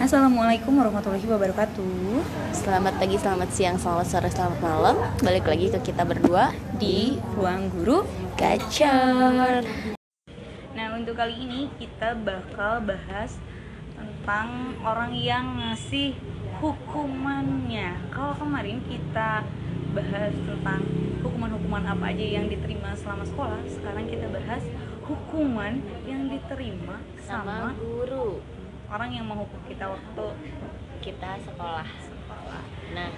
Assalamualaikum warahmatullahi wabarakatuh. Selamat pagi, selamat siang, selamat sore, selamat malam. Balik lagi ke kita berdua Di ruang guru. Gacor. Nah, untuk kali ini kita bakal bahas tentang orang yang ngasih hukumannya. Kalau kemarin kita bahas tentang hukuman-hukuman apa aja yang diterima selama sekolah, sekarang kita bahas hukuman yang diterima Sama sama guru orang yang menghukum kita waktu kita sekolah. sekolah. Nah,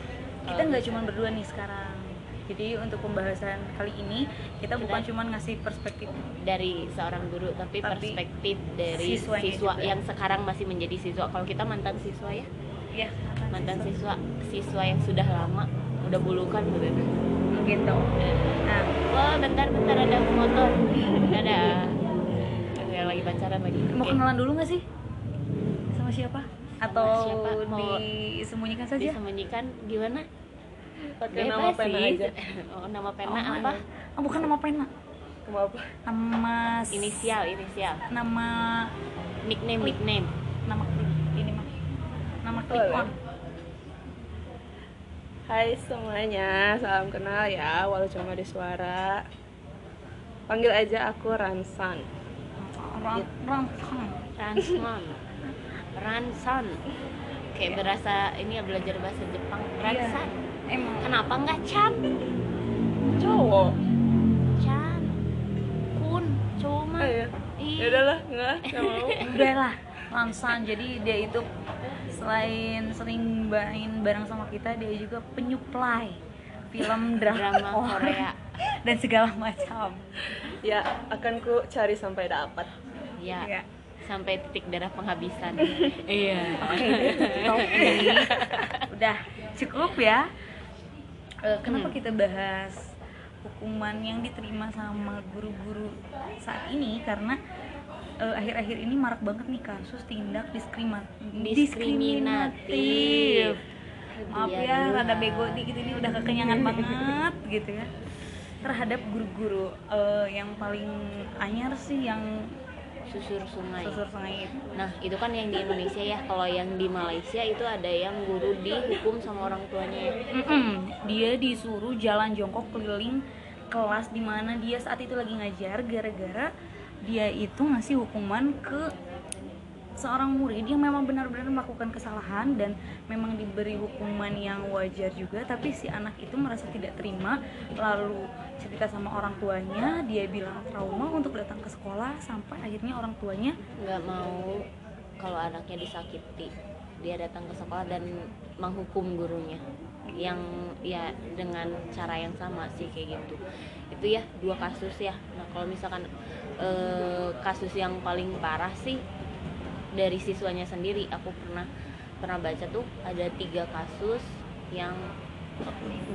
kita nggak cuma berdua nih sekarang jadi untuk pembahasan kali ini kita bukan Kita- cuma ngasih perspektif dari seorang guru, tapi, Tapi perspektif dari siswa juga. yang sekarang masih menjadi siswa. Kalau kita mantan siswa ya, ya mantan siswa, siswa yang sudah lama, udah bulukan gitu. gitu nah Wah, bentar-bentar ada motor. Ada. Ada lagi pacaran lagi. mau Oke. kenalan dulu nggak sih sama siapa atau siapa? Mau disembunyikan saja Disembunyikan gimana? Pakai nama pena sih. aja. Oh, nama pena Oh, apa? oh, bukan nama pena Kamu apa? nama Inisial, inisial. nama Nickname, Klik. nickname. nama ini mah nama klik on Hai semuanya, salam kenal ya, walau cuma di suara. Panggil aja aku Ransan. orang Ranson. Ranson. Kayak berasa ini ya belajar bahasa Jepang. Ransan. emang Kenapa nggak Chan? Cowok. Chan. Kun. Cuma. Eh, ya. Ya udahlah, enggak, enggak mau. udah lah Ramsan jadi dia itu selain sering main bareng sama kita dia juga penyuplai film drama, Drama Korea. dan segala macam Ya, akan ku cari sampai dapat. Ya. ya Sampai titik darah penghabisan. iya. oke topik udah cukup ya Eh, kenapa Hmm. kita bahas hukuman yang diterima sama guru-guru saat ini karena eh, akhir-akhir ini marak banget nih kasus tindak diskrima- Diskriminatif. maaf ya dulu. rada bego dikit ini udah kekenyangan banget gitu ya terhadap guru-guru eh, yang paling anyar sih yang Susur sungai. susur sungai itu Nah, itu kan yang di Indonesia ya. Kalau yang di Malaysia itu ada yang guru dihukum sama orang tuanya. ya. Mm-mm. dia disuruh jalan jongkok keliling kelas di mana dia saat itu lagi ngajar gara-gara dia itu ngasih hukuman ke seorang murid yang memang benar-benar melakukan kesalahan dan memang diberi hukuman yang wajar juga tapi si anak itu merasa tidak terima. Lalu cerita sama orang tuanya dia bilang trauma untuk datang ke sekolah sampai akhirnya orang tuanya nggak mau kalau anaknya disakiti. Dia datang ke sekolah dan menghukum gurunya. Yang ya dengan cara yang sama sih kayak gitu. Itu ya dua kasus ya. Nah kalau misalkan eh, kasus yang paling parah sih dari siswanya sendiri aku pernah pernah baca tuh ada tiga kasus yang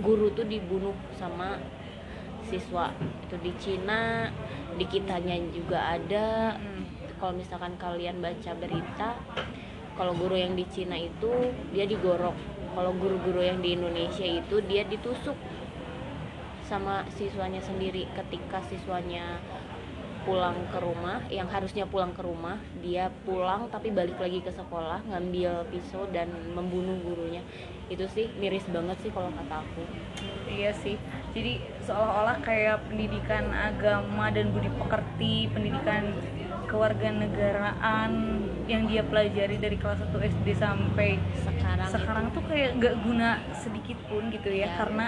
guru tuh dibunuh sama siswa. Itu di Cina di kitanya juga ada. Mm, kalau misalkan kalian baca berita kalau guru yang di Cina itu dia digorok. Kalau guru-guru yang di Indonesia itu dia ditusuk sama siswanya sendiri ketika siswanya pulang ke rumah yang harusnya pulang ke rumah dia pulang tapi balik lagi ke sekolah ngambil pisau dan membunuh gurunya itu sih miris banget sih kalau kata aku Iya sih. Jadi seolah-olah kayak pendidikan agama dan budi pekerti, pendidikan kewarganegaraan yang dia pelajari dari kelas 1 SD sampai sekarang sekarang tuh kayak nggak guna sedikit pun gitu ya, Ya. karena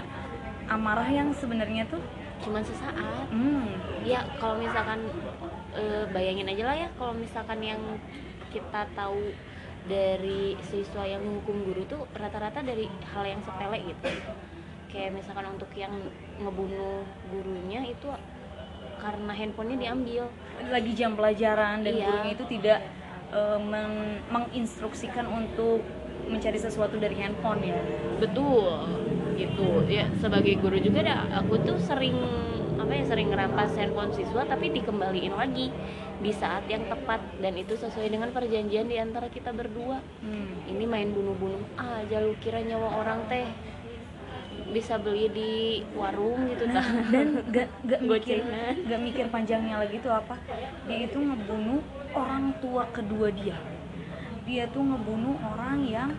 amarah yang sebenarnya tuh cuma sesaat. Hmm, ya kalau misalkan eh, bayangin aja lah ya kalau misalkan yang kita tahu dari siswa yang menghukum guru tuh rata-rata dari hal yang sepele gitu. Kayak misalkan untuk yang ngebunuh gurunya itu karena handphonenya diambil. Lagi jam pelajaran dan Iya. gurunya itu tidak eh, meng- menginstruksikan untuk mencari sesuatu dari handphone ya. betul gitu. Ya sebagai guru juga dah aku tuh sering apa ya sering ngerampas handphone siswa tapi dikembaliin lagi di saat yang tepat. Dan itu sesuai dengan perjanjian di antara kita berdua. Hmm. ini main bunuh-bunuh aja lu kira nyawa orang teh. Bisa beli di warung gitu Nah, dan gak, gak mikir gak mikir panjangnya lagi tuh apa. Dia itu ngebunuh orang tua kedua dia. Dia tuh ngebunuh orang yang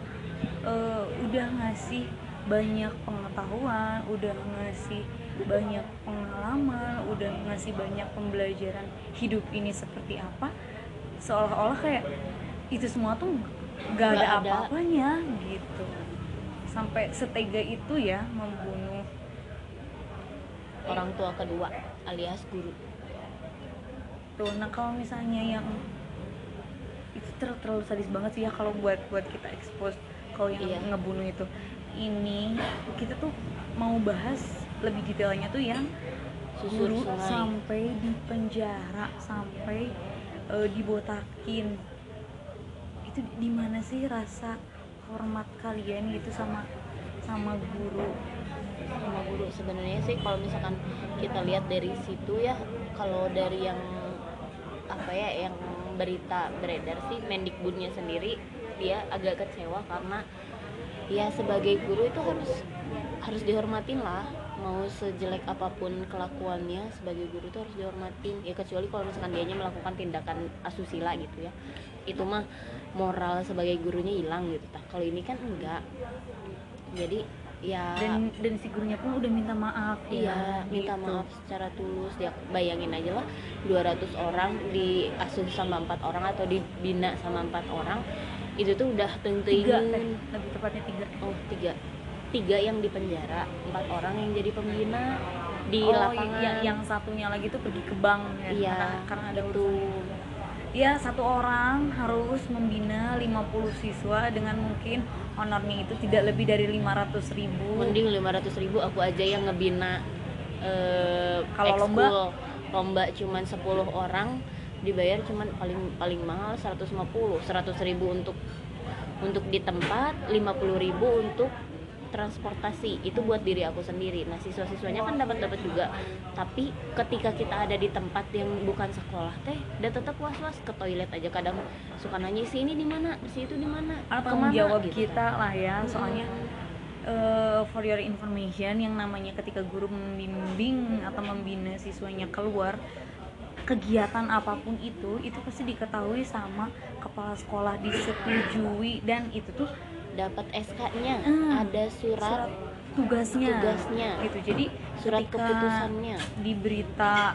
eh, udah ngasih banyak pengetahuan udah ngasih banyak pengalaman udah ngasih banyak pembelajaran hidup ini seperti apa seolah-olah kayak itu semua tuh gak ada. apa-apanya gitu. Sampai setega itu ya membunuh orang tua kedua alias guru. Tuh nah kalau misalnya yang itu ter- terlalu sadis banget sih ya kalau buat buat kita expose kalau yang Iya. ngebunuh itu ini kita tuh mau bahas lebih detailnya tuh yang Susur guru sungai. sampai di penjara sampai eh, dibotakin itu di mana sih rasa hormat kalian gitu sama sama guru sama guru sebenarnya sih kalau misalkan kita lihat dari situ ya kalau dari yang apa ya yang berita beredar sih Mendikbudnya sendiri dia agak kecewa karena ya sebagai guru itu harus harus dihormatin lah mau sejelek apa pun kelakuannya sebagai guru itu harus dihormatin ya kecuali kalau misalkan dianya melakukan tindakan asusila gitu ya itu mah moral sebagai gurunya hilang gitu Tah, kalau ini kan enggak jadi ya dan dan si gurunya pun udah minta maaf Iya, ya, minta gitu. maaf secara tulus. Dia bayangin aja lah 200 orang diasuh sama empat orang atau dibina sama empat orang. Itu tuh udah tentuin tiga lebih tepatnya tiga. Oh tiga. Tiga yang di penjara, empat orang yang jadi pembina di oh, lapangan. yang, yang satunya lagi tuh pergi ke bank ya Iya, karena, karena ada itu. ya satu orang harus membina 50 siswa dengan mungkin honornya itu tidak lebih dari 500 ribu. Mending 500 ribu aku aja yang ngebina eh, Kalau lomba? lomba cuman 10 orang dibayar cuman paling paling mahal 150 100 ribu untuk untuk di tempat 50 ribu untuk transportasi. Itu buat diri aku sendiri. Nah siswa-siswanya kan dapat dapat juga. Tapi ketika kita ada di tempat yang bukan sekolah teh udah tetap was was ke toilet aja. Kadang suka nanya si ini di mana? Si itu di mana? Ke mana?" jawab gitu. kita lah ya. Soalnya eh, for your information yang namanya ketika guru membimbing atau membina siswanya keluar kegiatan apa pun itu itu pasti diketahui sama kepala sekolah disetujui dan itu tuh dapat SK-nya Hmm, ada surat, surat tugasnya. tugasnya. Gitu jadi surat keputusannya. di berita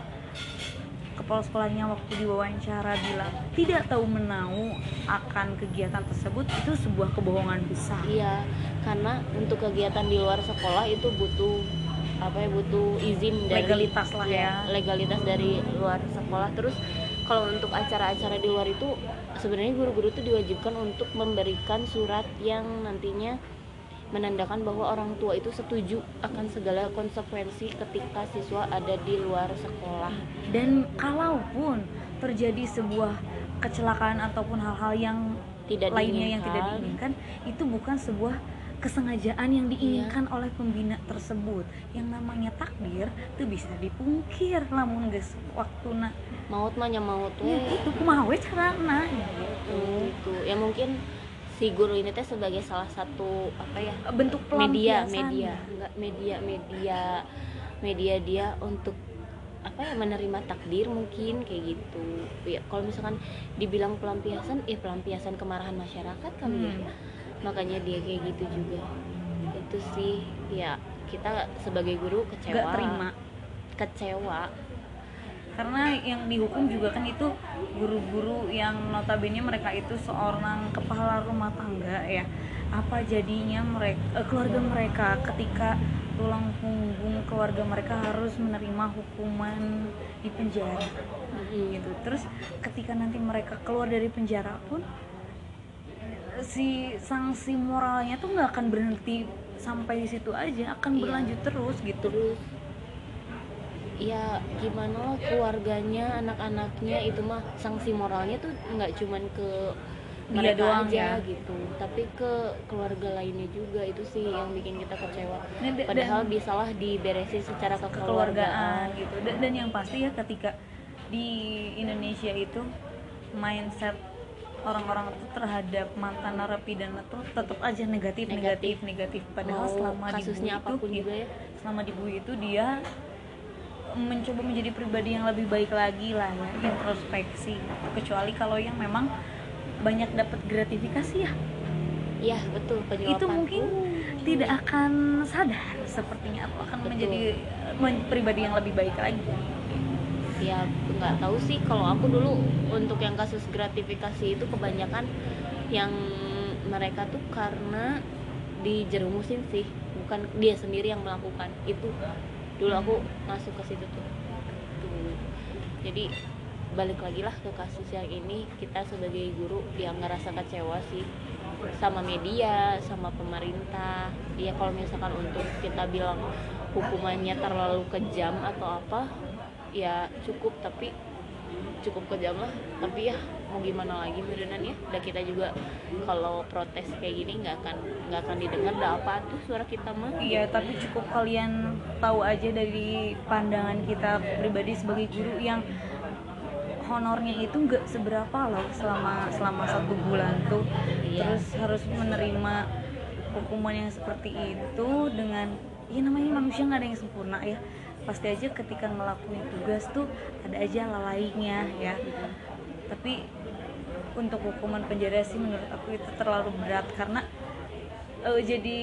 kepala sekolahnya waktu diwawancara bilang tidak tahu menau akan kegiatan tersebut itu sebuah kebohongan besar. Iya karena untuk kegiatan di luar sekolah itu butuh apa ya butuh izin dari Legalitas lah iya, ya. legalitas dari luar sekolah terus kalau untuk acara-acara di luar itu sebenarnya guru-guru itu diwajibkan untuk memberikan surat yang nantinya menandakan bahwa orang tua itu setuju akan segala konsekuensi ketika siswa ada di luar sekolah dan kalaupun terjadi sebuah kecelakaan ataupun hal-hal yang tidak lainnya yang tidak diinginkan. diinginkan itu bukan sebuah kesengajaan yang diinginkan oleh pembina tersebut. Yang namanya takdir itu bisa dipungkir. Lamun geus waktu nak maut mah nya maut ya itu kumaha we carana gitu gitu. ya mungkin si guru ini teh sebagai salah satu apa ya bentuk media media. enggak media media media dia untuk apa ya menerima takdir mungkin kayak gitu. Ya kalau misalkan dibilang pelampiasan eh pelampiasan kemarahan masyarakat kali ya. Hmm. Makanya dia kayak gitu juga. Itu sih ya kita sebagai guru kecewa. Nggak terima. Kecewa. Karena yang dihukum juga kan itu guru-guru yang notabene mereka itu seorang kepala rumah tangga ya. Apa jadinya mereka keluarga mereka ketika tulang punggung keluarga mereka harus menerima hukuman di penjara. Gitu. Terus ketika nanti mereka keluar dari penjara pun si sanksi moralnya tuh nggak akan berhenti sampai di situ aja akan Iya. berlanjut terus gitu terus ya gimana lah keluarganya anak-anaknya itu mah sanksi moralnya tuh nggak cuman ke Dia mereka doang aja ya. gitu tapi ke keluarga lainnya juga itu sih yang bikin kita kecewa da- padahal dan- bisalah diberesin secara kekeluargaan kekeluargaan gitu dan, dan yang pasti ya ketika di Indonesia itu mindset orang-orang itu terhadap mantan narapidana tuh tetap aja negatif negatif negatif, padahal Mau selama di kasusnya apa pun itu juga ya. selama di Bui itu dia mencoba menjadi pribadi yang lebih baik lagi lah ya introspeksi. Kecuali kalau yang memang banyak dapat gratifikasi ya. Iya betul penyuapan. Itu mungkin tidak akan sadar sepertinya aku akan Betul. menjadi men- pribadi yang lebih baik lagi ya nggak tahu sih. Kalau aku dulu untuk yang kasus gratifikasi itu kebanyakan yang mereka tuh karena dijerumusin sih. Bukan dia sendiri yang melakukan. Itu dulu aku masuk ke situ tuh. Jadi balik lagi lah ke kasus yang ini. Kita sebagai guru yang ngerasa kecewa sih. Sama media sama pemerintah. Ya kalau misalkan untuk kita bilang hukumannya terlalu kejam atau apa ya cukup tapi cukup kejam lah. Tapi ya mau gimana lagi beneran ya? Dan kita juga kalau protes kayak gini nggak akan nggak akan didengar dah apa tuh suara kita mah. Iya, tapi cukup kalian tahu aja dari pandangan kita pribadi sebagai guru yang honornya itu nggak seberapa loh selama selama satu bulan tuh. Iya. terus harus menerima hukuman yang seperti itu dengan ya namanya manusia nggak ada yang sempurna ya pasti aja ketika ngelakuin tugas tuh ada aja lalainya ya. Tapi untuk hukuman penjara sih menurut aku itu terlalu berat karena eh, jadi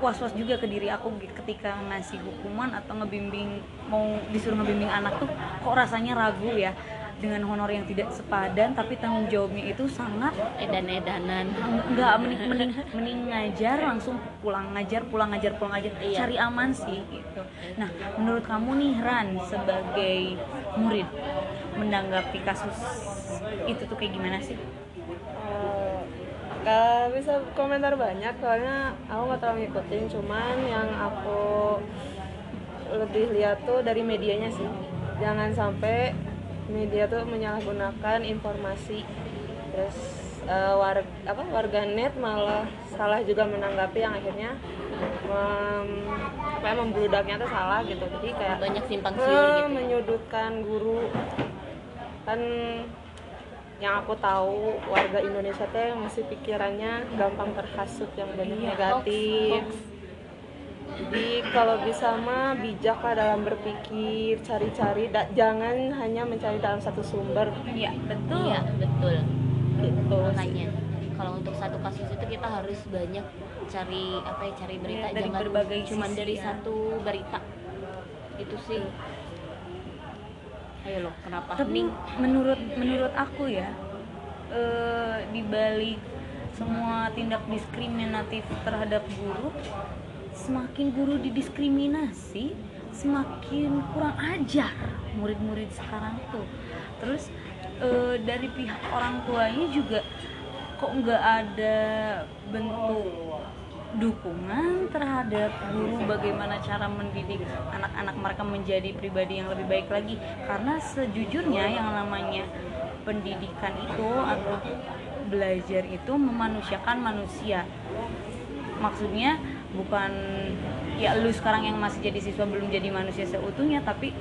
was-was juga ke diri aku gitu ketika ngasih hukuman atau ngebimbing mau disuruh ngebimbing anak tuh kok rasanya ragu ya dengan honor yang tidak sepadan tapi tanggung jawabnya itu sangat edan-edanan. Nggak mending, mending, mending ngajar langsung pulang ngajar pulang ngajar pulang ngajar Iya. cari aman sih gitu. Nah menurut kamu nih Ran sebagai murid menanggapi kasus itu tuh kayak gimana sih? Eh, Gak bisa komentar banyak soalnya aku nggak terlalu ngikutin cuman yang aku lebih lihat tuh dari medianya sih. Jangan sampai media tuh menyalahgunakan informasi. Terus eh, war- apa warganet malah salah juga menanggapi yang akhirnya mem, apa ya, membludaknya tuh salah gitu. Jadi kayak banyak simpang eh, siur gitu. menyudutkan guru. Kan yang aku tahu warga Indonesia teh masih pikirannya gampang terhasut yang banyak Iya, negatif. hoax, hoax. Jadi kalau bisa mah bijaklah dalam berpikir cari-cari da- jangan hanya mencari dalam satu sumber. Iya betul. Iya betul. Gitu makanya. kalau untuk satu kasus itu kita harus banyak cari apa ya cari berita. Iya, dari jangan berbagai cuman sisi, dari ya. satu berita. Itu sih. Ayo loh kenapa? Tapi Ning? menurut menurut aku ya eh, di balik semua tindak diskriminatif terhadap guru semakin guru didiskriminasi semakin kurang ajar murid-murid sekarang tuh. Terus eh, dari pihak orang tuanya juga kok nggak ada bentuk dukungan terhadap guru bagaimana cara mendidik anak-anak mereka menjadi pribadi yang lebih baik lagi? Karena sejujurnya yang namanya pendidikan itu atau belajar itu memanusiakan manusia. Maksudnya bukan ya lu sekarang yang masih jadi siswa belum jadi manusia seutuhnya tapi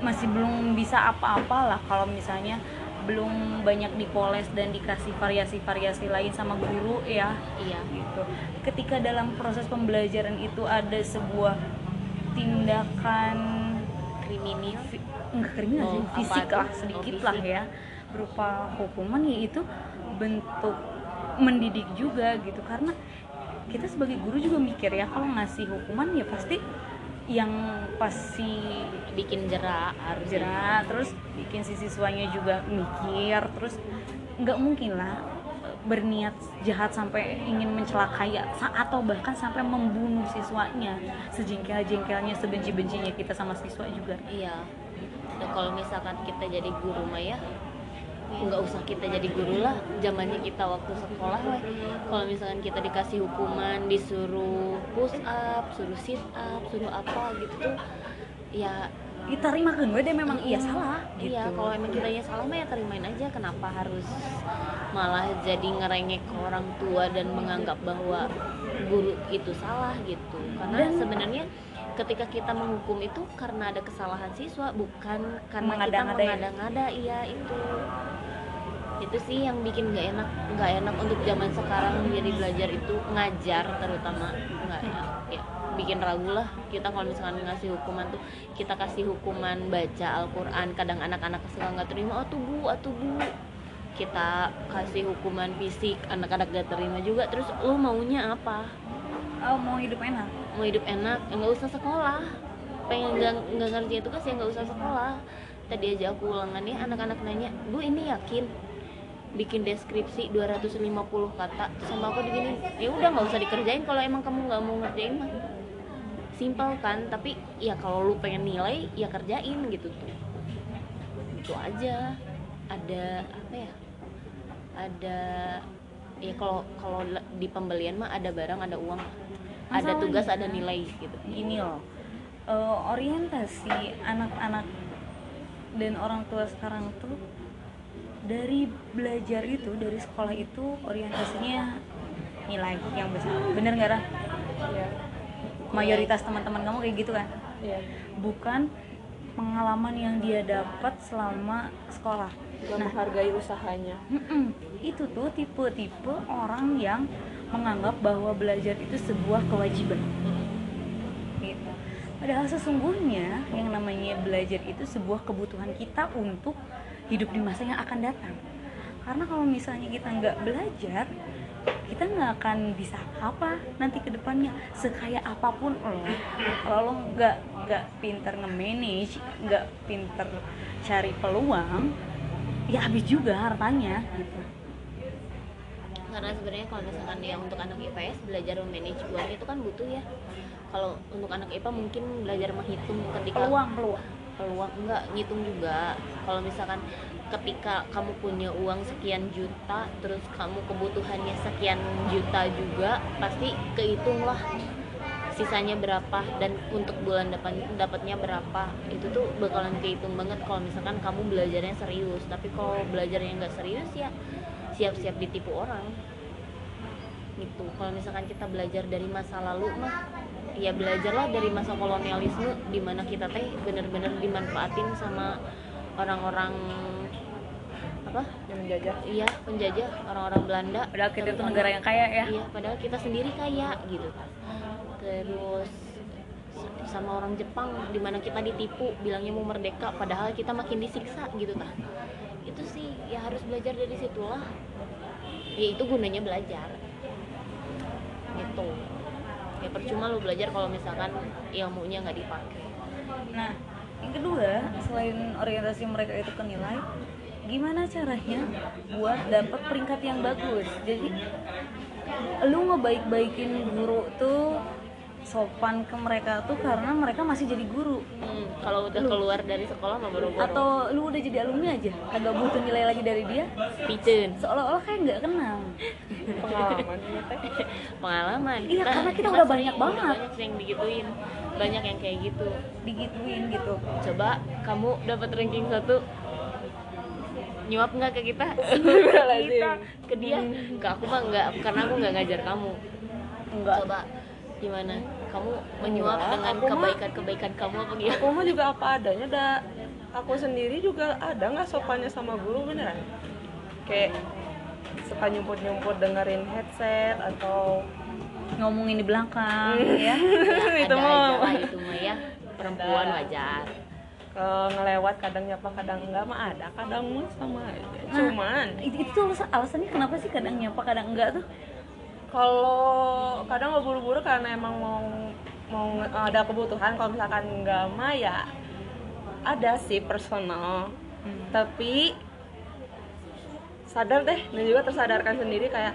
masih belum bisa apa-apa lah kalau misalnya belum banyak dipoles dan dikasih variasi-variasi lain sama guru ya. Iya. Gitu. Ketika dalam proses pembelajaran itu ada sebuah tindakan kriminal? enggak kriminal Oh, fisik lah Oh, sedikit lah ya. Berupa hukuman ya itu bentuk mendidik juga gitu. Karena kita sebagai guru juga mikir ya kalau ngasih hukuman ya pasti yang pasti bikin jerak harus jerat terus bikin si siswanya juga mikir terus nggak mungkin lah berniat jahat sampai ingin mencelakai atau bahkan sampai membunuh siswanya sejengkel-jengkelnya sebenci-bencinya kita sama siswa juga. Iya. Kalau misalkan kita jadi guru mah ya nggak usah kita jadi guru lah zamannya kita waktu sekolah lah kalau misalkan kita dikasih hukuman disuruh push up suruh sit up suruh apa gitu tuh ya kita terima kan deh memang iya salah gitu Iya, kalau emang kitanya salah mah ya terimain aja. Kenapa harus malah jadi ngerengek ke orang tua dan menganggap bahwa guru itu salah gitu. Karena Dan- sebenarnya ketika kita menghukum itu karena ada kesalahan siswa, bukan karena kita Mengada-ngada ya? mengada-ngada. Iya itu. Itu sih yang bikin nggak enak, nggak enak untuk zaman sekarang jadi belajar itu ngajar terutama. Nggak ya, ya bikin ragu lah. Kita kalau misalkan ngasih hukuman tuh kita kasih hukuman baca Al-Quran kadang anak-anak suka nggak terima oh tuh bu oh tuh bu. Kita kasih hukuman fisik anak-anak gak terima juga. Terus lu maunya apa? Oh mau hidup enak? Mau hidup enak ya nggak usah sekolah. Pengen nggak ngerjain tugas ya nggak usah sekolah. Tadi aja aku ulangan ya anak-anak nanya bu ini yakin bikin deskripsi 250 kata sama aku digini ya udah nggak usah dikerjain kalau emang kamu nggak mau ngerjain mah. Simpel kan tapi ya kalau lu pengen nilai ya kerjain gitu tuh. Itu aja. Ada apa ya ada ya kalau kalau di pembelian mah ada barang ada uang. Ada Masalahnya- tugas ada nilai gitu. gini loh eh, orientasi anak-anak dan orang tua sekarang tuh dari belajar itu dari sekolah itu orientasinya nilai yang besar bener nggak Rah? Iya. mayoritas teman-teman kamu kayak gitu kan Iya. bukan pengalaman yang dia dapat selama sekolah Juga nah menghargai usahanya. Mm-mm. itu tuh tipe-tipe orang yang menganggap bahwa belajar itu sebuah kewajiban gitu. padahal sesungguhnya yang namanya belajar itu sebuah kebutuhan kita untuk hidup di masa yang akan datang. Karena kalau misalnya kita nggak belajar kita nggak akan bisa apa nanti ke depannya. Sekaya apa pun lo kalau lo nggak nggak pinter nge-manage nggak pinter cari peluang ya habis juga hartanya gitu. Karena sebenarnya kalau misalkan yang untuk anak IPS belajar memanage uang itu kan butuh ya. Kalau untuk anak IPA mungkin belajar menghitung ketika peluang peluang peluang enggak ngitung juga. Kalau misalkan ketika kamu punya uang sekian juta terus kamu kebutuhannya sekian juta juga pasti kehitung lah sisanya berapa dan untuk bulan depan dapatnya berapa. Itu tuh bakalan kehitung banget kalau misalkan kamu belajarnya serius. Tapi kalau belajarnya nggak serius ya siap-siap ditipu orang. Gitu. Kalau misalkan kita belajar dari masa lalu mah ya belajarlah dari masa kolonialisme di mana kita teh bener-bener dimanfaatin sama orang-orang apa? Yang menjajah. iya penjajah orang-orang Belanda. Padahal kita tuh Terutama- negara yang kaya ya. Iya padahal kita sendiri kaya gitu. Terus sama orang Jepang di mana kita ditipu bilangnya mau merdeka padahal kita makin disiksa gitu tah. Itu sih ya harus belajar dari situlah. Ya itu gunanya belajar. Gitu ya percuma lu belajar kalau misalkan ilmunya nggak dipakai. Nah yang kedua selain orientasi mereka itu ke nilai gimana caranya buat dapat peringkat yang bagus? Jadi lu ngebaik-baikin guru tuh sopan ke mereka tuh karena mereka masih jadi guru. Hmm, kalau udah Lu. keluar dari sekolah mah boro-boro. Atau lu udah jadi alumni aja kagak butuh nilai lagi dari dia Piceun. seolah-olah kayak nggak kenal. Pengalaman teh. pengalaman. Iya, karena kita udah banyak banget. banyak yang digituin. Banyak yang kayak gitu. Digituin gitu. Coba kamu dapat ranking satu. Nyuap nggak ke kita? Kita ke dia. Ke aku mah nggak karena aku nggak ngajar kamu. Enggak coba gimana kamu menyuap Enggak, dengan kebaikan-kebaikan kamu apa gimana Aku mah juga apa adanya da. Aku sendiri juga ada nggak sopannya sama guru beneran? Kayak suka nyumput-nyumput dengerin headset atau ngomongin di belakang ya. Itu ada mah itu mah ya. Perempuan wajar. Kalau ngelewat kadang nyapa kadang enggak mah ada kadang mah sama aja. Nah, cuman itu, itu alasan- alasannya kenapa sih kadang nyapa kadang enggak tuh kalau kadang nggak buru-buru karena emang mau mau ada kebutuhan kalau misalkan enggak mah ya ada sih personal. Tapi sadar deh dan juga tersadarkan sendiri kayak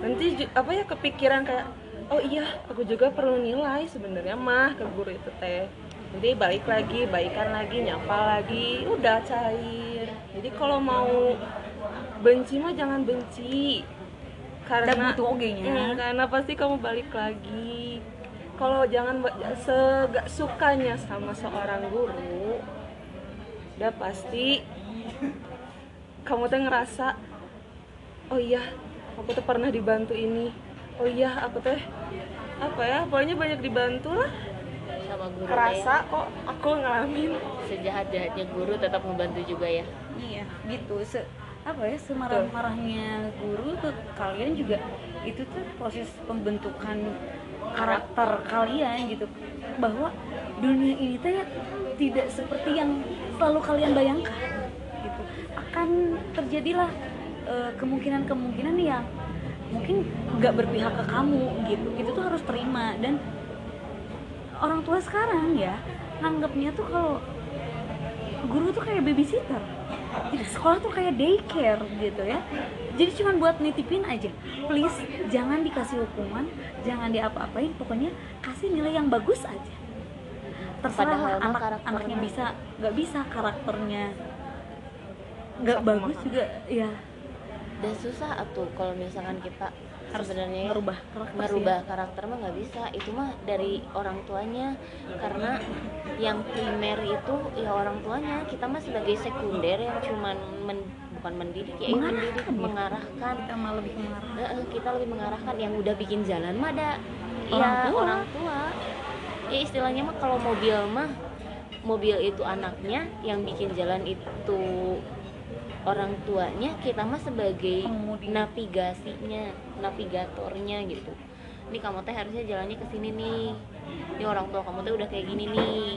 nanti apa ya kepikiran kayak oh iya aku juga perlu nilai sebenarnya mah ke guru itu teh. Jadi balik lagi baikan lagi nyapa lagi udah cair. Jadi kalau mau benci mah jangan benci karena Dan butuh ogenya. Hmm, karena pasti kamu balik lagi. Kalau jangan segak sukanya sama seorang guru udah pasti kamu tuh ngerasa oh iya aku tuh pernah dibantu ini. Oh iya aku teh apa ya pokoknya banyak dibantu lah. Sama guru kerasa kok aku ngalamin. Sejahat-jahatnya guru tetap membantu juga ya. Iya gitu. Se apa ya semarah-marahnya guru ke kalian juga itu tuh proses pembentukan karakter kalian gitu. Bahwa dunia ini teh tidak seperti yang selalu kalian bayangkan gitu. Akan terjadilah eh, kemungkinan-kemungkinan yang mungkin nggak berpihak ke kamu gitu. Itu tuh harus terima. Dan orang tua sekarang ya nanggapnya tuh kalau guru tuh kayak babysitter jadi sekolah tuh kayak daycare gitu ya. Jadi cuman buat nitipin aja please jangan dikasih hukuman jangan diapa-apain pokoknya kasih nilai yang bagus aja. Terserah anak anaknya bisa nggak bisa karakternya nggak bagus juga ya. Dan susah atuh kalau misalkan kita harus sebenarnya ya, merubah karakter ya. merubah karakter mah nggak bisa. Itu mah dari orang tuanya. Karena yang primer itu ya orang tuanya. Kita mah sebagai sekunder yang cuman men- bukan mendidik ya, ya mendidik Mengarahkan ya. mengarahkan. Kita malah lebih mengarah eh, kita lebih mengarahkan. Yang udah bikin jalan mah ada. Orang ya tua. orang tua. Ya istilahnya mah kalau mobil mah mobil itu anaknya yang bikin jalan itu orang tuanya kita mah sebagai navigasinya navigatornya gitu. Ini kamu teh harusnya jalannya ke sini nih. Ini orang tua kamu teh udah kayak gini nih.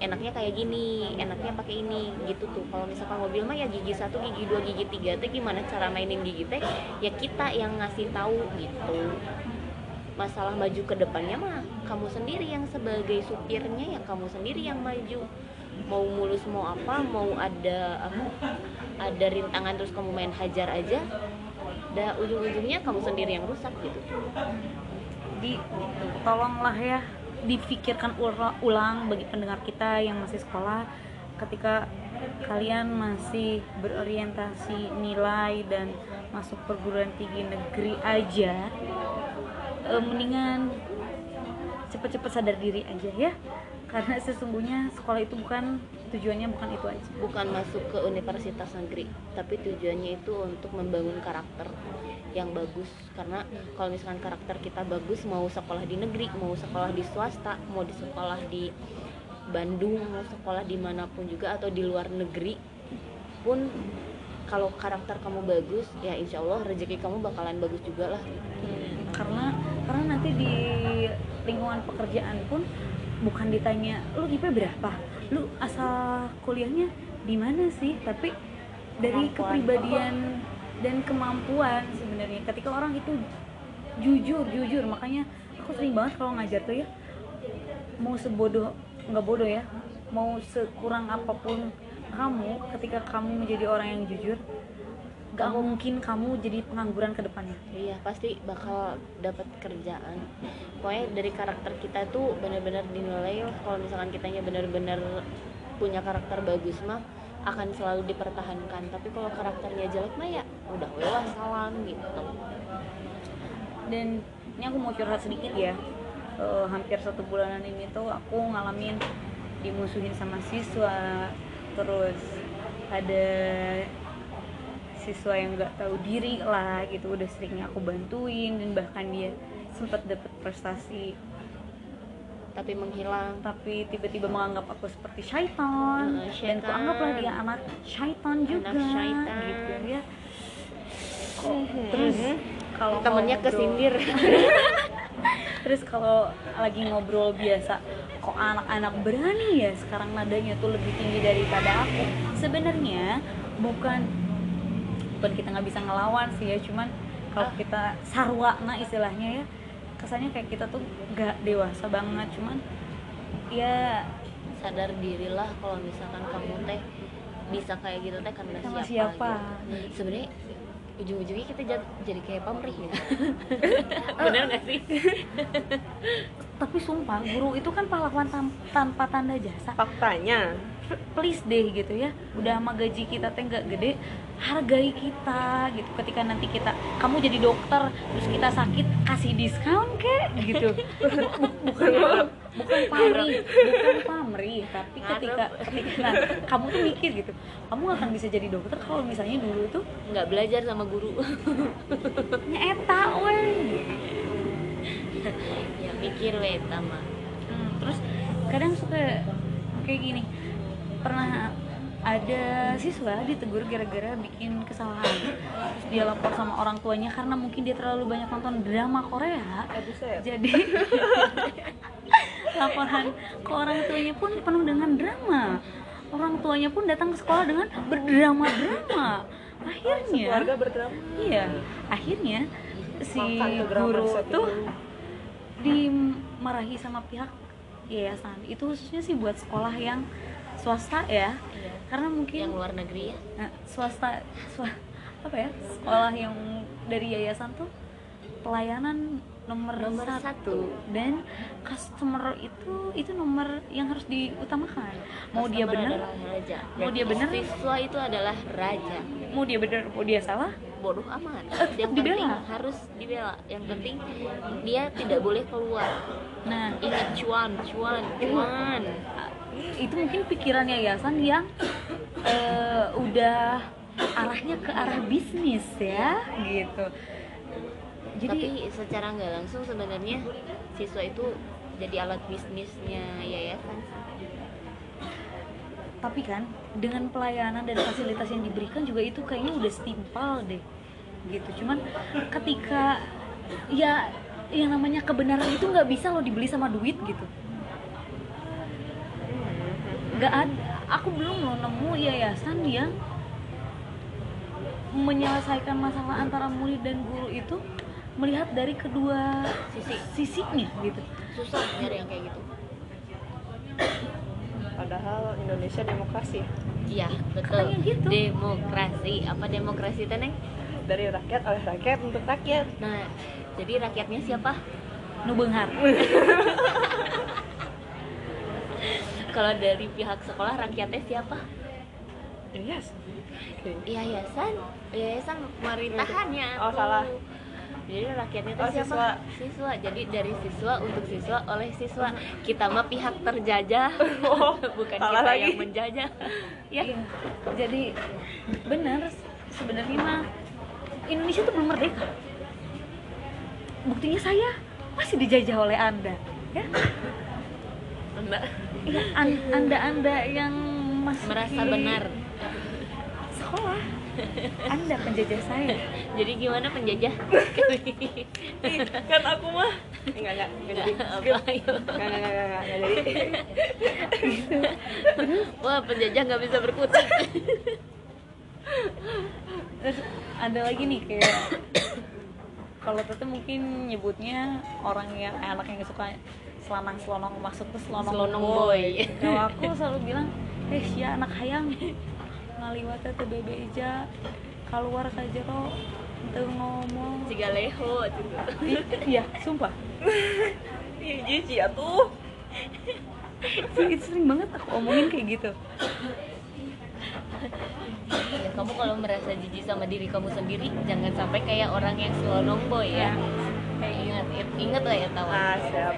Enaknya kayak gini enaknya pakai ini gitu tuh. Kalau misalkan mobil mah ya gigi satu gigi dua gigi tiga teh gimana cara mainin gigi teh? Ya kita yang ngasih tahu gitu. Masalah maju ke depannya mah kamu sendiri yang sebagai supirnya ya kamu sendiri yang maju. Mau mulus mau apa mau ada apa ada rintangan terus kamu main hajar aja dah ujung-ujungnya kamu sendiri yang rusak gitu. Di tolonglah ya dipikirkan ula- ulang bagi pendengar kita yang masih sekolah. Ketika kalian masih berorientasi nilai dan masuk perguruan tinggi negeri aja eh, mendingan cepet-cepet sadar diri aja ya karena sesungguhnya sekolah itu bukan tujuannya bukan itu aja. Bukan masuk ke universitas negeri tapi tujuannya itu untuk membangun karakter yang bagus. Karena kalau misalkan karakter kita bagus mau sekolah di negeri mau sekolah di swasta mau di sekolah di Bandung mau sekolah di mana pun juga atau di luar negeri pun kalau karakter kamu bagus ya insya Allah rezeki kamu bakalan bagus juga lah. Karena karena nanti di lingkungan pekerjaan pun bukan ditanya lu IP berapa? Lu asal kuliahnya di mana sih? Tapi dari Kemampuan. kepribadian dan kemampuan sebenarnya. Ketika orang itu jujur jujur makanya aku sering banget kalau ngajar tuh ya mau sebodoh nggak bodoh ya mau sekurang apa pun kamu ketika kamu menjadi orang yang jujur gak Kamu- mungkin kamu jadi pengangguran ke depannya Iya pasti bakal dapat kerjaan. Pokoknya dari karakter kita tuh benar-benar dinilai. Kalau misalkan kitanya benar-benar punya karakter bagus mah akan selalu dipertahankan. Tapi kalau karakternya jelek mah ya udah welah salam gitu. dan ini aku mau curhat sedikit ya Eh, hampir satu bulanan ini tuh aku ngalamin dimusuhin sama siswa terus ada siswa yang nggak tahu diri lah gitu udah seringnya aku bantuin dan bahkan dia sempat dapat prestasi Tapi menghilang. tapi tiba-tiba menganggap aku seperti syaitan Heeh, dan syaitan. kuanggaplah dia anak syaitan juga syaitan. gitu ya terus kalau Temennya ngobrol- kesindir. Terus kalau lagi ngobrol biasa, kok anak-anak berani ya sekarang nadanya tuh lebih tinggi daripada aku. Sebenarnya bukan bukan kita nggak bisa ngelawan sih ya, cuman kalau Ah. kita sarwana istilahnya ya, kesannya kayak kita tuh nggak dewasa banget, cuman ya Sadar dirilah kalau misalkan kamu teh bisa kayak gitu teh karena Sama siapa, siapa. gitu. Sebenarnya ujung-ujungnya kita jad- jadi kayak pamrih ya. Bener gak sih? tapi sumpah guru itu kan pahlawan tam- tanpa tanda jasa. faktanya please deh gitu ya. Udah sama gaji kita teh nggak gede hargai kita gitu. Ketika nanti kita kamu jadi dokter terus kita sakit kasih diskon kek gitu. Bukan bukan pamrih bukan pamrih tapi ketika ketika nah, kamu tuh mikir gitu kamu akan bisa jadi dokter kalau misalnya dulu tuh Nggak belajar sama guru. nyeta weh. Ya mikir we sama. Hmm, terus kadang suka kayak gini pernah ada siswa ditegur gara-gara bikin kesalahan. Terus dia lapor sama orang tuanya karena mungkin dia terlalu banyak nonton drama Korea. Jadi laporan ke orang tuanya pun penuh dengan drama. Orang tuanya pun datang ke sekolah dengan berdrama-drama. Akhirnya keluarga berdrama. iya akhirnya si guru tuh dimarahi sama pihak yayasan. Itu khususnya sih buat sekolah yang swasta ya Iya. karena mungkin yang luar negeri ya Nah, swasta swa- apa ya sekolah yang dari yayasan tuh pelayanan nomor, Nomor satu. satu. dan customer itu itu nomor yang harus diutamakan mau dia Customer benar adalah raja Mau dia benar? siswa itu adalah raja mau dia benar mau dia salah bodoh amat yang dibela. penting harus dibela yang penting dia tidak boleh keluar nah ingat cuan cuan cuan itu mungkin pikiran yayasan yang eh, udah arahnya ke arah bisnis ya gitu. Jadi tapi secara nggak langsung sebenarnya siswa itu jadi alat bisnisnya yayasan. Tapi kan dengan pelayanan dan fasilitas yang diberikan juga itu kayaknya udah setimpal deh gitu. Cuman ketika ya yang namanya kebenaran itu nggak bisa lo dibeli sama duit gitu nggak ada. Aku belum lo nemu yayasan yang menyelesaikan masalah antara murid dan guru itu melihat dari kedua Sisi. sisinya gitu. Susah nyari yang kayak gitu. Padahal Indonesia demokrasi iya betul. Gitu. demokrasi. Apa demokrasi teneng dari rakyat oleh rakyat untuk rakyat. Nah jadi rakyatnya siapa? Nu beunghar kalau dari pihak sekolah rakyatnya siapa? Yes yayasan? Yayasan pemerintahannya. Oh, salah. jadi rakyatnya itu Oh, siapa? siswa. siswa. Jadi dari siswa untuk siswa oleh siswa. Kita mah pihak terjajah. Oh, bukan kita lagi. yang menjajah. Ya. Iya. Jadi benar. Sebenarnya mah Indonesia tuh belum merdeka. Buktinya saya masih dijajah oleh Anda, ya. enggak Iya, an- Anda-anda yang masih merasa benar. Sekolah. Anda penjajah saya. jadi gimana penjajah? Kan aku mah. Enggak enggak enggak jadi. Enggak jadi. Wah penjajah nggak bisa berkutik. Terus ada lagi nih kayak kalau teteh mungkin nyebutnya orang yang eh, anak yang suka selanang selonong maksud tuh selonong, Selonong boy. Kalau aku selalu bilang, eh sia anak hayang ngaliwat teh bebe ija keluar ka jero teu ngomong. jika leho gitu Iya, sumpah. ih jijik atuh Itu sering banget aku omongin kayak gitu. Ya, kamu kalau merasa jijik sama diri kamu sendiri jangan sampai kayak orang yang selonong boy ya kayak ingat ingat lah ya tahu ah siap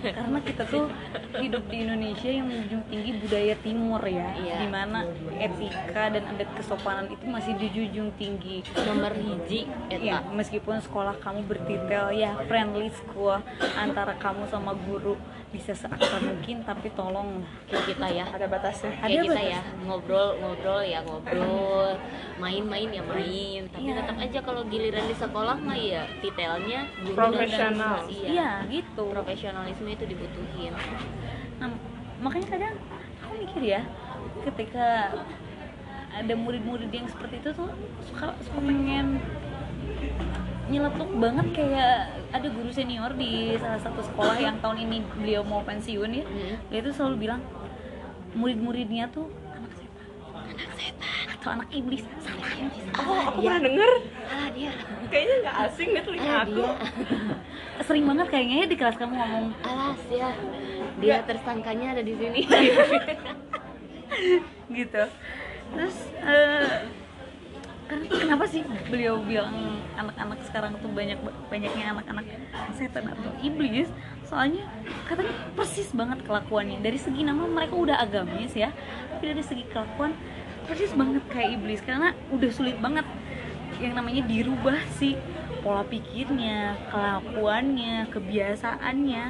Karena kita tuh hidup di Indonesia yang menjunjung tinggi budaya timur ya, Iya. di mana etika dan adat kesopanan itu masih dijunjung tinggi. nomor hiji Ya, meskipun sekolah kamu bertitel ya friendly school antara kamu sama guru bisa seakrab mungkin, tapi tolong kayak kita ya ada batasnya Ada kayak kita batas. ya ngobrol ngobrol ya ngobrol main-main ya main tapi Iya. tetap aja kalau giliran di sekolah mah ya dan Profesional. siswa. iya iya gitu. profesionalisme itu dibutuhin Nah, makanya kadang aku mikir ya, ketika ada murid-murid yang seperti itu tuh suka suka pengen nyeletuk banget kayak ada guru senior di salah satu sekolah yang tahun ini beliau mau pensiun ya. Hmm. Dia tuh selalu bilang murid-muridnya tuh anak setan, anak setan. Atau anak iblis. Sama iblis. oh aku pernah denger. Ah dia. Kayaknya nggak asing deh telinga aku. dia. Sering banget kayaknya ya di kelas kamu ngomong. Alas ya. Dia tersangkanya ada di sini. Gitu. Terus eh, kan- kenapa sih beliau bilang anak-anak sekarang tuh banyak banyaknya anak-anak setan atau iblis? Soalnya katanya persis banget kelakuannya. Dari segi nama mereka udah agamis ya tapi dari segi kelakuan persis banget kayak iblis. Karena udah sulit banget yang namanya dirubah sih pola pikirnya, kelakuannya, kebiasaannya.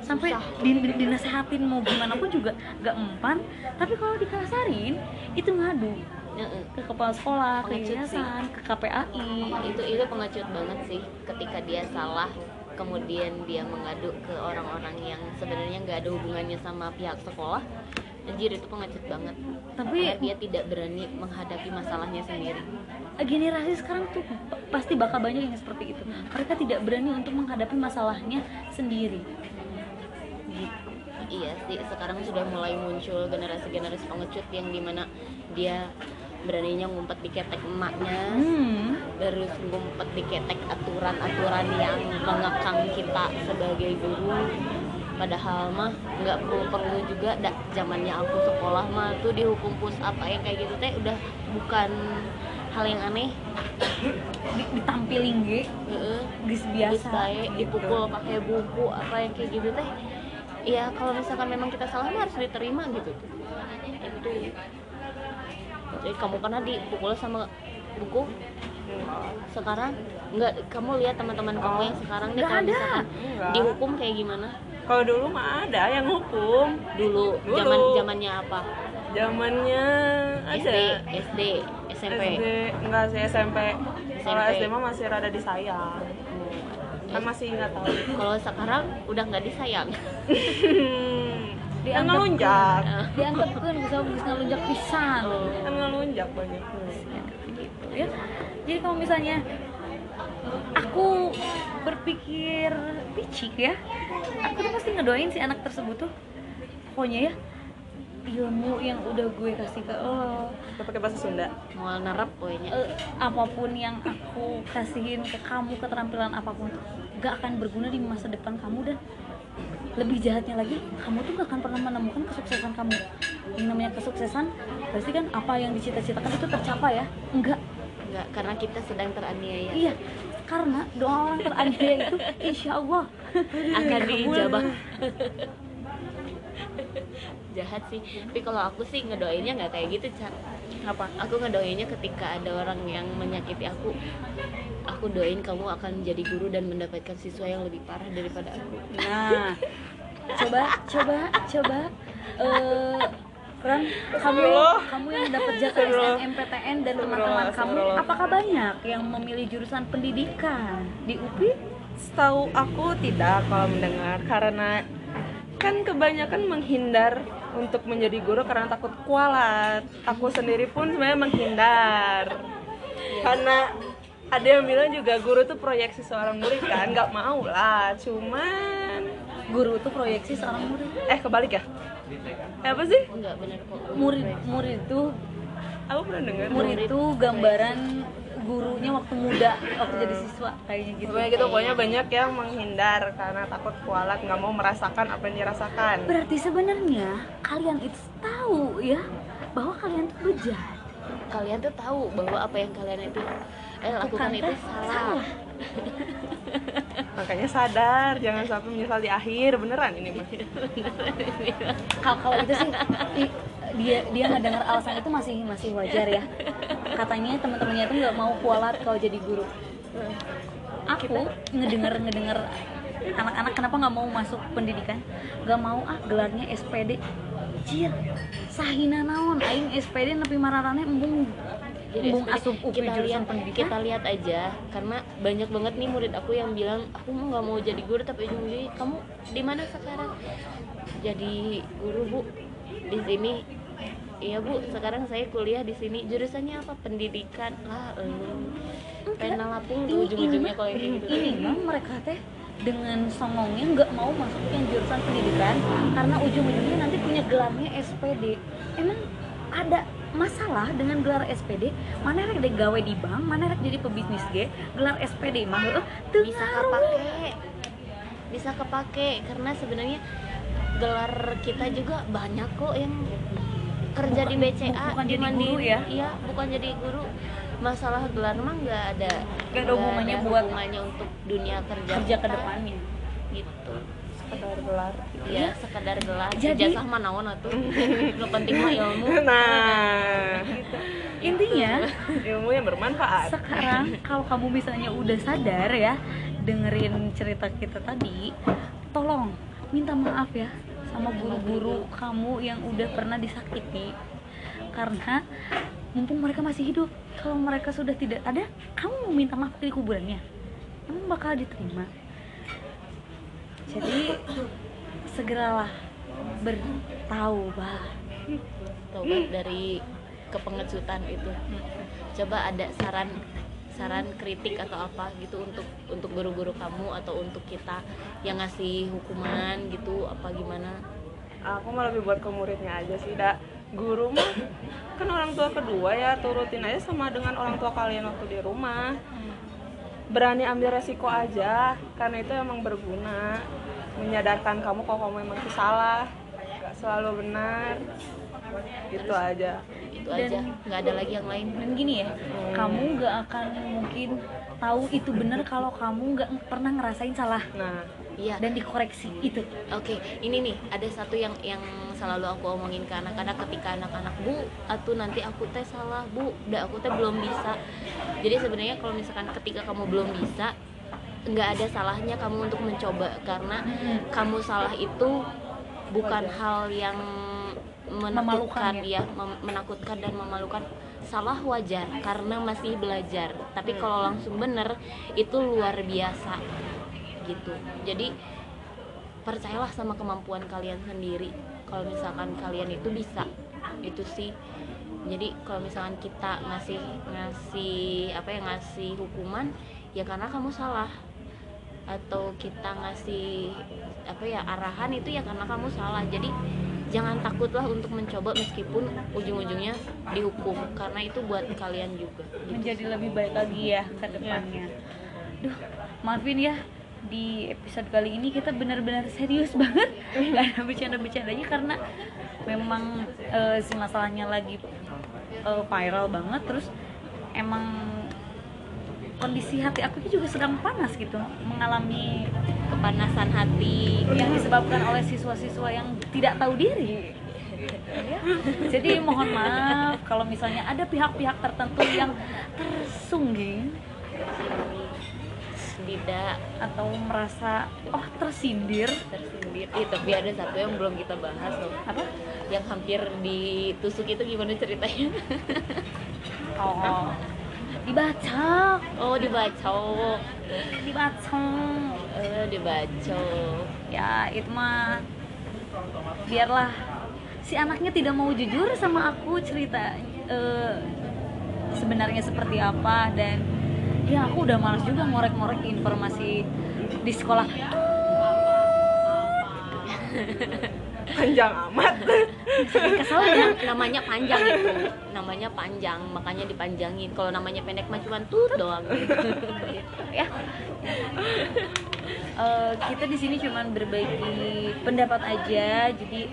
Sampai di, di- dinasehatin mau gimana pun juga gak mempan tapi kalau dikasarin itu ngadu. Ke kepala sekolah, ke Pengecut yayasan, ke KPAI itu itu pengecut banget sih ketika dia salah kemudian dia mengadu ke orang-orang yang sebenarnya nggak ada hubungannya sama pihak sekolah anjir itu pengecut banget Tapi Karena dia tidak berani menghadapi masalahnya sendiri generasi sekarang tuh pasti bakal banyak yang seperti itu. Mereka tidak berani untuk menghadapi masalahnya sendiri. Gitu. iya sih sekarang sudah mulai muncul generasi-generasi pengecut yang di mana dia beraninya ngumpet di ketek emaknya. Hmm. terus ngumpet di ketek aturan-aturan yang mengekang kita sebagai guru. Padahal mah nggak perlu perlu juga dak zamannya aku sekolah mah tuh dihukum push up yang kayak gitu teh udah bukan hal yang aneh. Di- ditampilin ge? Heeh. Terus biasa. baik dipukul pakai buku apa yang kayak gitu teh. Ya kalau misalkan memang kita salah mah harus diterima gitu. Tuh itu jadi kamu pernah dipukul sama buku sekarang nggak kamu lihat teman-teman kamu yang sekarang nih kalau misalkan dihukum kayak gimana Kalau dulu mah ada yang hukum. dulu zaman zamannya apa Zamannya SD. SD SMP SD enggak sih SMP. Kalau SMP. SD mah masih rada disayang. Hmm. Kan masih nggak tahu. kalau sekarang udah nggak disayang Kan ngelunjak. dianggapkan bisa bisa ngelunjak pisan Oh. Kan ngelunjak banyak. gitu ya jadi kalau misalnya aku berpikir picik ya aku tuh pasti ngedoain si anak tersebut tuh pokoknya ya ilmu yang udah gue kasih ke lo Kita pakai bahasa Sunda. mau nerap pokoknya eh, apa pun yang aku kasihin ke kamu keterampilan apa pun gak akan berguna di masa depan kamu dan lebih jahatnya lagi kamu tuh gak akan pernah menemukan kesuksesan kamu. Yang namanya kesuksesan pasti kan apa yang dicita-citakan itu tercapai ya? Enggak. Enggak, karena kita sedang teraniaya. Iya karena doa orang teraniaya itu insya Allah. Akan diijabah. jahat sih. Tapi kalau aku sih ngedoainnya nggak kayak gitu Cak. Apa? Aku ngedoainnya ketika ada orang yang menyakiti aku aku doain kamu akan jadi guru dan mendapatkan siswa yang lebih parah daripada aku nah coba coba coba eh Ran, kamu kamu yang dapat jatah. SNMPTN dan teman-teman kamu apakah banyak yang memilih jurusan pendidikan di UPI? Setahu aku tidak kalau mendengar karena kan kebanyakan menghindar untuk menjadi guru karena takut kualat. Aku sendiri pun sebenarnya menghindar karena ada yang bilang juga guru tuh proyeksi seorang murid kan nggak mau lah cuman Guru itu proyeksi seorang murid. eh kebalik ya eh, apa sih enggak benar kok Murid murid itu aku pernah dengar murid itu gambaran gurunya waktu muda waktu jadi siswa kayaknya gitu. pokoknya gitu pokoknya banyak yang menghindar karena takut kualat nggak mau merasakan apa yang dirasakan Berarti sebenarnya kalian itu tahu ya bahwa kalian tuh bejat. kalian tuh tahu bahwa apa yang kalian itu eh lakukan itu salah. makanya sadar jangan sampai menyesal di akhir. Beneran ini mah kalau kalau itu sih dia dia nggak dengar alasan itu masih masih wajar ya. Katanya teman-temannya itu nggak mau kualat kalau jadi guru. Aku ngedenger ngedenger anak-anak kenapa nggak mau masuk pendidikan? Nggak mau ah gelarnya SPD Cir, sahina naon? Aing SPD nepi mararane embung Jadi embung SPD, asup UPI kita jurusan lihat pendidikan? kita lihat aja karena banyak banget nih murid aku yang bilang aku mau nggak mau jadi guru tapi ujung-ujungnya kamu di mana sekarang? Jadi guru bu di sini. Iya bu sekarang saya kuliah di sini. Jurusannya apa? Pendidikan. Lah eh. pena lapung ini, ujung-ujungnya ini, kalau kayak gitu. ini mah mereka teh dengan songongnya nggak mau masuk yang jurusan pendidikan karena ujung-ujungnya nanti punya gelarnya SPD emang ada masalah dengan gelar SPD mana rek deh gawe di bank? Mana rek jadi pebisnis ge? Gelar SPD mah bisa kepake. Bisa kepake karena sebenarnya gelar kita juga banyak kok yang kerja di Bukan- BCA bukan di jadi guru Mandiri. ya? iya bukan jadi guru. Masalah gelar mah nggak ada Nggak ada hubungannya buat- hubungannya untuk dunia kerja kerja ke kita. depannya. Gitu sekedar gelar. Ya sekedar gelar. Jadi- ijazah mah naon atuh? Nu penting mah ilmu. Nah. Intinya ilmu yang bermanfaat. sekarang kalau kamu misalnya udah sadar ya dengerin cerita kita tadi tolong minta maaf ya sama guru-guru kamu yang udah pernah disakiti. Karena mumpung mereka masih hidup kalau mereka sudah tidak ada kamu mau minta maaf di kuburannya. Emang bakal diterima jadi segeralah bertaubat tobat dari kepengecutan itu. Coba ada saran saran kritik atau apa gitu untuk untuk guru-guru kamu atau untuk kita yang ngasih hukuman gitu apa gimana? Aku malah lebih buat ke muridnya aja sih dak. Guru mah kan orang tua kedua ya turutin aja sama dengan orang tua kalian waktu di rumah berani ambil resiko aja karena itu emang berguna. Menyadarkan kamu kalau kamu emang itu salah gak selalu benar. Gitu aja. Itu Dan- aja nggak ada lagi yang lain. dan gini ya kamu nggak akan mungkin tahu itu benar kalau kamu nggak pernah ngerasain salah. Nah iya. Dan dikoreksi itu. Oke, ini nih ada satu yang yang selalu aku omongin ke anak-anak ketika anak-anak bu, atau nanti aku teh salah bu, udah aku teh belum bisa. Jadi sebenarnya kalau misalkan ketika kamu belum bisa, nggak ada salahnya kamu untuk mencoba. Karena kamu salah itu bukan hal yang menakutkan ya, mem- menakutkan dan memalukan. Salah wajar karena masih belajar. Tapi kalau langsung bener itu luar biasa gitu. Jadi percayalah sama kemampuan kalian sendiri. Kalau misalkan kalian itu bisa itu sih. Jadi kalau misalkan kita ngasih ngasih apa ya ngasih hukuman ya karena kamu salah. Atau kita ngasih apa ya arahan itu ya karena kamu salah. Jadi jangan takutlah untuk mencoba meskipun ujung-ujungnya dihukum. Karena itu buat kalian juga. Gitu. menjadi lebih baik lagi ya ke depannya. Duh, maafin ya di episode kali ini kita benar-benar serius banget nggak ada bercanda-bercandanya karena memang eh, si masalahnya lagi eh, viral banget terus emang kondisi hati aku juga sedang panas gitu mengalami kepanasan hati yang disebabkan oleh siswa-siswa yang tidak tahu diri. Ya. Jadi mohon maaf kalau misalnya ada pihak-pihak tertentu yang tersungging tidak atau merasa oh tersindir? Tersindir. Eh, tapi ada satu yang belum kita bahas loh apa? yang hampir ditusuk itu gimana ceritanya? Oh, dibaca, oh dibacok. Dibaca. eh dibacok. Ya itu mah biarlah. Si anaknya tidak mau jujur sama aku cerita eh, sebenarnya seperti apa dan ya aku udah males juga ngorek-ngorek informasi di sekolah. Panjang amat. Kesel ya. Nam- namanya panjang itu. Namanya panjang makanya dipanjangin. Kalau namanya pendek mah cuma tut doang. Ya. Eh, kita di sini cuman berbagi pendapat aja. Jadi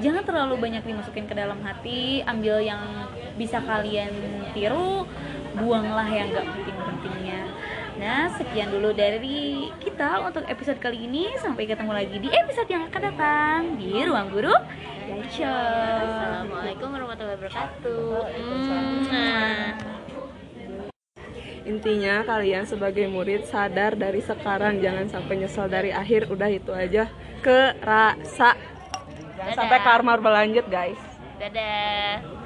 jangan terlalu banyak dimasukin ke dalam hati. Ambil yang bisa kalian tiru buanglah yang gak penting-pentingnya nah sekian dulu dari kita untuk episode kali ini. Sampai ketemu lagi di episode yang akan datang di ruang guru Yacho assalamualaikum warahmatullahi wabarakatuh. Intinya kalian sebagai murid sadar dari sekarang jangan sampai nyesel dari akhir. Udah itu aja. Kerasa. Jangan sampai karma berlanjut guys. Dadah